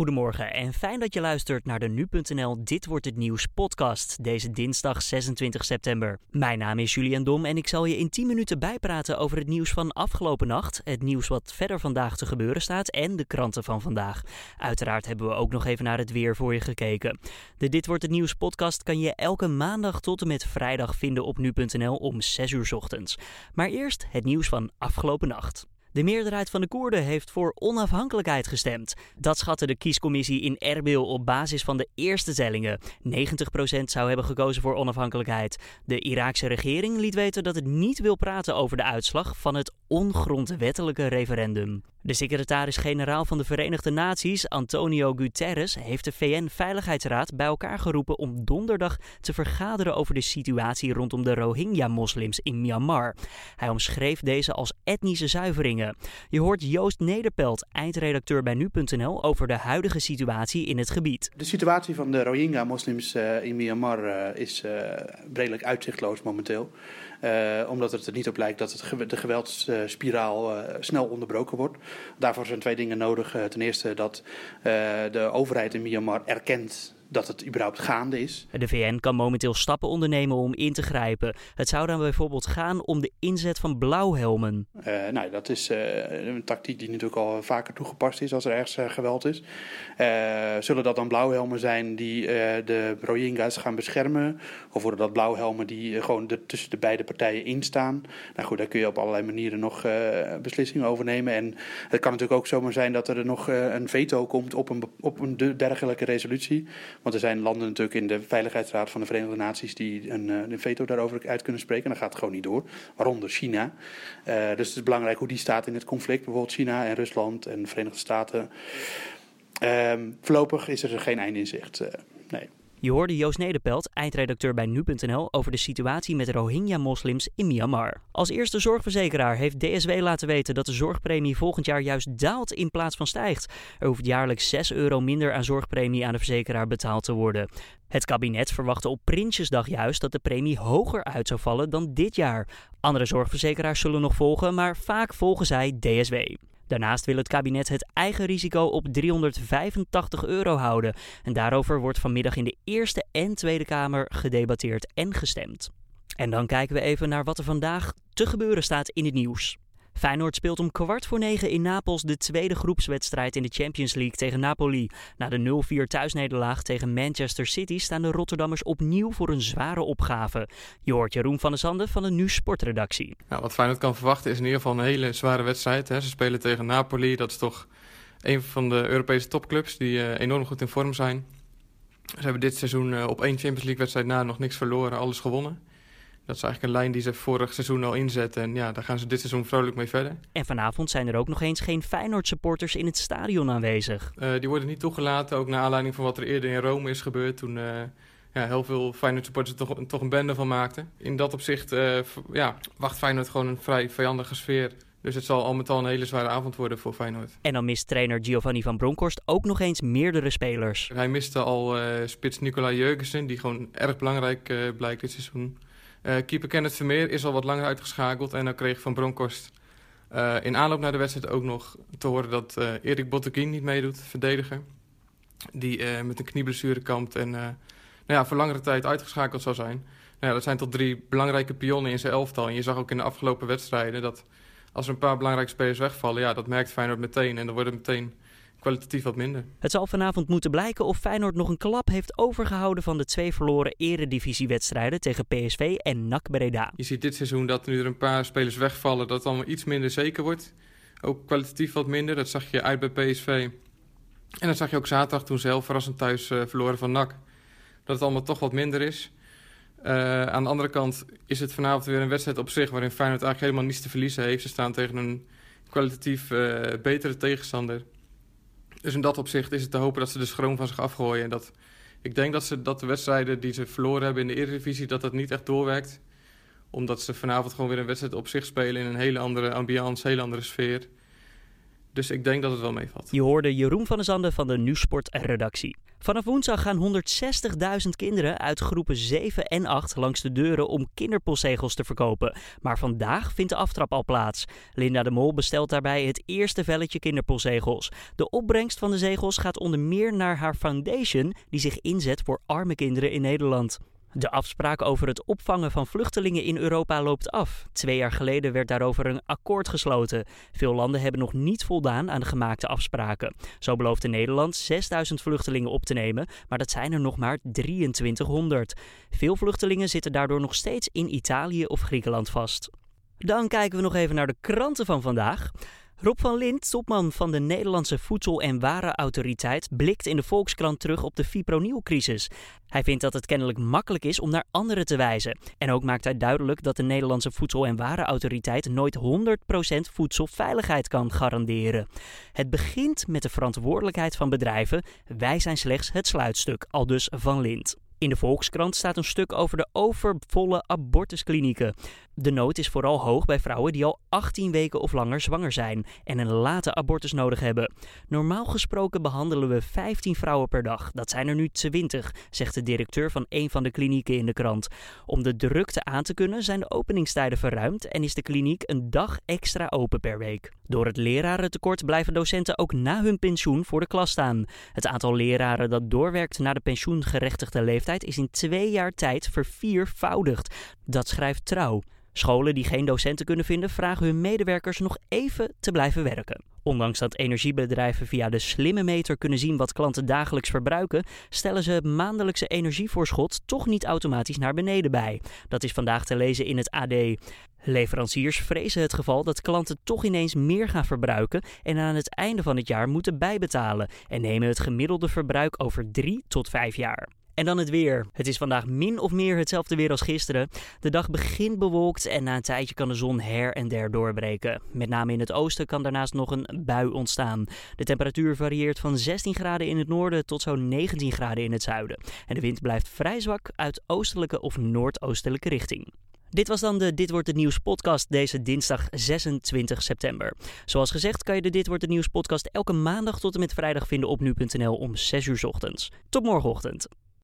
Goedemorgen en fijn dat je luistert naar de Nu.nl Dit Wordt Het Nieuws podcast deze dinsdag 26 september. Mijn naam is Julian Dom en ik zal je in 10 minuten bijpraten over het nieuws van afgelopen nacht, het nieuws wat verder vandaag te gebeuren staat en de kranten van vandaag. Uiteraard hebben we ook nog even naar het weer voor je gekeken. De Dit Wordt Het Nieuws podcast kan je elke maandag tot en met vrijdag vinden op Nu.nl om 6 uur ochtends. Maar eerst het nieuws van afgelopen nacht. De meerderheid van de Koerden heeft voor onafhankelijkheid gestemd. Dat schatte de kiescommissie in Erbil op basis van de eerste tellingen. 90% zou hebben gekozen voor onafhankelijkheid. De Iraakse regering liet weten dat het niet wil praten over de uitslag van het ongrondwettelijke referendum. De secretaris-generaal van de Verenigde Naties, Antonio Guterres, heeft de VN-veiligheidsraad bij elkaar geroepen om donderdag te vergaderen over de situatie rondom de Rohingya-moslims in Myanmar. Hij omschreef deze als etnische zuiveringen. Je hoort Joost Nederpelt, eindredacteur bij Nu.nl, over de huidige situatie in het gebied. De situatie van de Rohingya-moslims uh, in Myanmar uh, is uh, redelijk uitzichtloos momenteel. Omdat het er niet op lijkt dat het de geweldsspiraal snel onderbroken wordt. Daarvoor zijn twee dingen nodig. ten eerste dat de overheid in Myanmar erkent dat het überhaupt gaande is. De VN kan momenteel stappen ondernemen om in te grijpen. Het zou dan bijvoorbeeld gaan om de inzet van blauwhelmen. Uh, nou, dat is uh, een tactiek die natuurlijk al vaker toegepast is als er ergens uh, geweld is. zullen dat dan blauwhelmen zijn die de Rohingya's gaan beschermen? Of worden dat blauwhelmen die gewoon de, tussen de beide partijen instaan? Nou goed, daar kun je op allerlei manieren nog beslissingen over nemen. En het kan natuurlijk ook zomaar zijn dat er nog een veto komt op een, op een dergelijke resolutie. Want er zijn landen natuurlijk in de Veiligheidsraad van de Verenigde Naties die een, een veto daarover uit kunnen spreken. En dat gaat gewoon niet door, waaronder China. Uh, dus het is belangrijk hoe die staat in het conflict, bijvoorbeeld China en Rusland en de Verenigde Staten. Um, voorlopig is er geen einde in zicht. Uh, nee. Je hoorde Joost Nederpelt, eindredacteur bij Nu.nl, over de situatie met Rohingya-moslims in Myanmar. Als eerste zorgverzekeraar heeft DSW laten weten dat de zorgpremie volgend jaar juist daalt in plaats van stijgt. Er hoeft jaarlijks 6 euro minder aan zorgpremie aan de verzekeraar betaald te worden. Het kabinet verwachtte op Prinsjesdag juist dat de premie hoger uit zou vallen dan dit jaar. Andere zorgverzekeraars zullen nog volgen, maar vaak volgen zij DSW. Daarnaast wil het kabinet het eigen risico op 385 euro houden. En daarover wordt vanmiddag in de Eerste en Tweede Kamer gedebatteerd en gestemd. En dan kijken we even naar wat er vandaag te gebeuren staat in het nieuws. Feyenoord speelt om kwart voor negen in Napels de tweede groepswedstrijd in de Champions League tegen Napoli. Na de 0-4 thuisnederlaag tegen Manchester City staan de Rotterdammers opnieuw voor een zware opgave. Je hoort Jeroen van der Zanden van de Nu Sportredactie. Nou, wat Feyenoord kan verwachten is in ieder geval een hele zware wedstrijd. Hè. Ze spelen tegen Napoli, dat is toch een van de Europese topclubs die uh, enorm goed in vorm zijn. Ze hebben dit seizoen uh, op één Champions League wedstrijd na nog niks verloren, alles gewonnen. Dat is eigenlijk een lijn die ze vorig seizoen al inzetten. En ja, daar gaan ze dit seizoen vrolijk mee verder. En vanavond zijn er ook nog eens geen Feyenoord-supporters in het stadion aanwezig. Uh, die worden niet toegelaten, ook naar aanleiding van wat er eerder in Rome is gebeurd. Toen uh, ja, heel veel Feyenoord-supporters er toch, toch een bende van maakten. In dat opzicht uh, ja, wacht Feyenoord gewoon een vrij vijandige sfeer. Dus het zal al met al een hele zware avond worden voor Feyenoord. En dan mist trainer Giovanni van Bronckhorst ook nog eens meerdere spelers. Hij miste al spits Nicola Jurgensen, die gewoon erg belangrijk blijkt dit seizoen. Uh, keeper Kenneth Vermeer is al wat langer uitgeschakeld. En dan kreeg Van Bronckhorst uh, in aanloop naar de wedstrijd ook nog te horen dat uh, Erik Botteguin niet meedoet, verdediger. Die met een knieblessure kampt en nou ja, voor langere tijd uitgeschakeld zou zijn. Nou ja, dat zijn tot drie belangrijke pionnen in zijn elftal. En je zag ook in de afgelopen wedstrijden dat als er een paar belangrijke spelers wegvallen... ja, dat merkt Feyenoord meteen en dan wordt het meteen kwalitatief wat minder. Het zal vanavond moeten blijken of Feyenoord nog een klap heeft overgehouden van de twee verloren eredivisiewedstrijden tegen PSV en NAC Breda. Je ziet dit seizoen dat nu er een paar spelers wegvallen, dat het allemaal iets minder zeker wordt. Ook kwalitatief wat minder, dat zag je uit bij PSV. En dat zag je ook zaterdag toen zelf verrassend thuis uh, verloren van NAC. Dat het allemaal toch wat minder is. Uh, aan de andere kant is het vanavond weer een wedstrijd op zich waarin Feyenoord eigenlijk helemaal niets te verliezen heeft. Ze staan tegen een kwalitatief uh, betere tegenstander. Dus in dat opzicht is het te hopen dat ze de schroom van zich afgooien. En dat, ik denk dat, ze, dat de wedstrijden die ze verloren hebben in de Eredivisie... dat dat niet echt doorwerkt. Omdat ze vanavond gewoon weer een wedstrijd op zich spelen... in een hele andere ambiance, hele andere sfeer. Dus ik denk dat het wel meevalt. Je hoorde Jeroen van der Zanden van de Nieuwsport-redactie. Vanaf woensdag gaan 160.000 kinderen uit groepen 7 en 8 langs de deuren om kinderpostzegels te verkopen. Maar vandaag vindt de aftrap al plaats. Linda de Mol bestelt daarbij het eerste velletje kinderpostzegels. De opbrengst van de zegels gaat onder meer naar haar foundation, die zich inzet voor arme kinderen in Nederland. De afspraak over het opvangen van vluchtelingen in Europa loopt af. Twee jaar geleden werd daarover een akkoord gesloten. Veel landen hebben nog niet voldaan aan de gemaakte afspraken. Zo beloofde Nederland 6000 vluchtelingen op te nemen, maar dat zijn er nog maar 2300. Veel vluchtelingen zitten daardoor nog steeds in Italië of Griekenland vast. Dan kijken we nog even naar de kranten van vandaag. Rob van Lint, topman van de Nederlandse Voedsel- en Warenautoriteit, blikt in de Volkskrant terug op de fipronilcrisis. Hij vindt dat het kennelijk makkelijk is om naar anderen te wijzen. En ook maakt hij duidelijk dat de Nederlandse Voedsel- en Warenautoriteit nooit 100% voedselveiligheid kan garanderen. Het begint met de verantwoordelijkheid van bedrijven. Wij zijn slechts het sluitstuk, aldus van Lint. In de Volkskrant staat een stuk over de overvolle abortusklinieken. De nood is vooral hoog bij vrouwen die al 18 weken of langer zwanger zijn en een late abortus nodig hebben. Normaal gesproken behandelen we 15 vrouwen per dag. Dat zijn er nu 20, zegt de directeur van een van de klinieken in de krant. Om de drukte aan te kunnen zijn de openingstijden verruimd en is de kliniek een dag extra open per week. Door het lerarentekort blijven docenten ook na hun pensioen voor de klas staan. Het aantal leraren dat doorwerkt naar de pensioengerechtigde leeftijd is in twee jaar tijd verviervoudigd. Dat schrijft Trouw. Scholen die geen docenten kunnen vinden, vragen hun medewerkers nog even te blijven werken. Ondanks dat energiebedrijven via de slimme meter kunnen zien wat klanten dagelijks verbruiken, stellen ze het maandelijkse energievoorschot toch niet automatisch naar beneden bij. Dat is vandaag te lezen in het AD. Leveranciers vrezen het geval dat klanten toch ineens meer gaan verbruiken en aan het einde van het jaar moeten bijbetalen en nemen het gemiddelde verbruik over 3 tot 5 jaar. En dan het weer. Het is vandaag min of meer hetzelfde weer als gisteren. De dag begint bewolkt en na een tijdje kan de zon her en der doorbreken. Met name in het oosten kan daarnaast nog een bui ontstaan. De temperatuur varieert van 16 graden in het noorden tot zo'n 19 graden in het zuiden. En de wind blijft vrij zwak uit oostelijke of noordoostelijke richting. Dit was dan de Dit wordt het nieuws podcast deze dinsdag 26 september. Zoals gezegd kan je de Dit wordt het nieuws podcast elke maandag tot en met vrijdag vinden op nu.nl om 6 uur ochtends. Tot morgenochtend.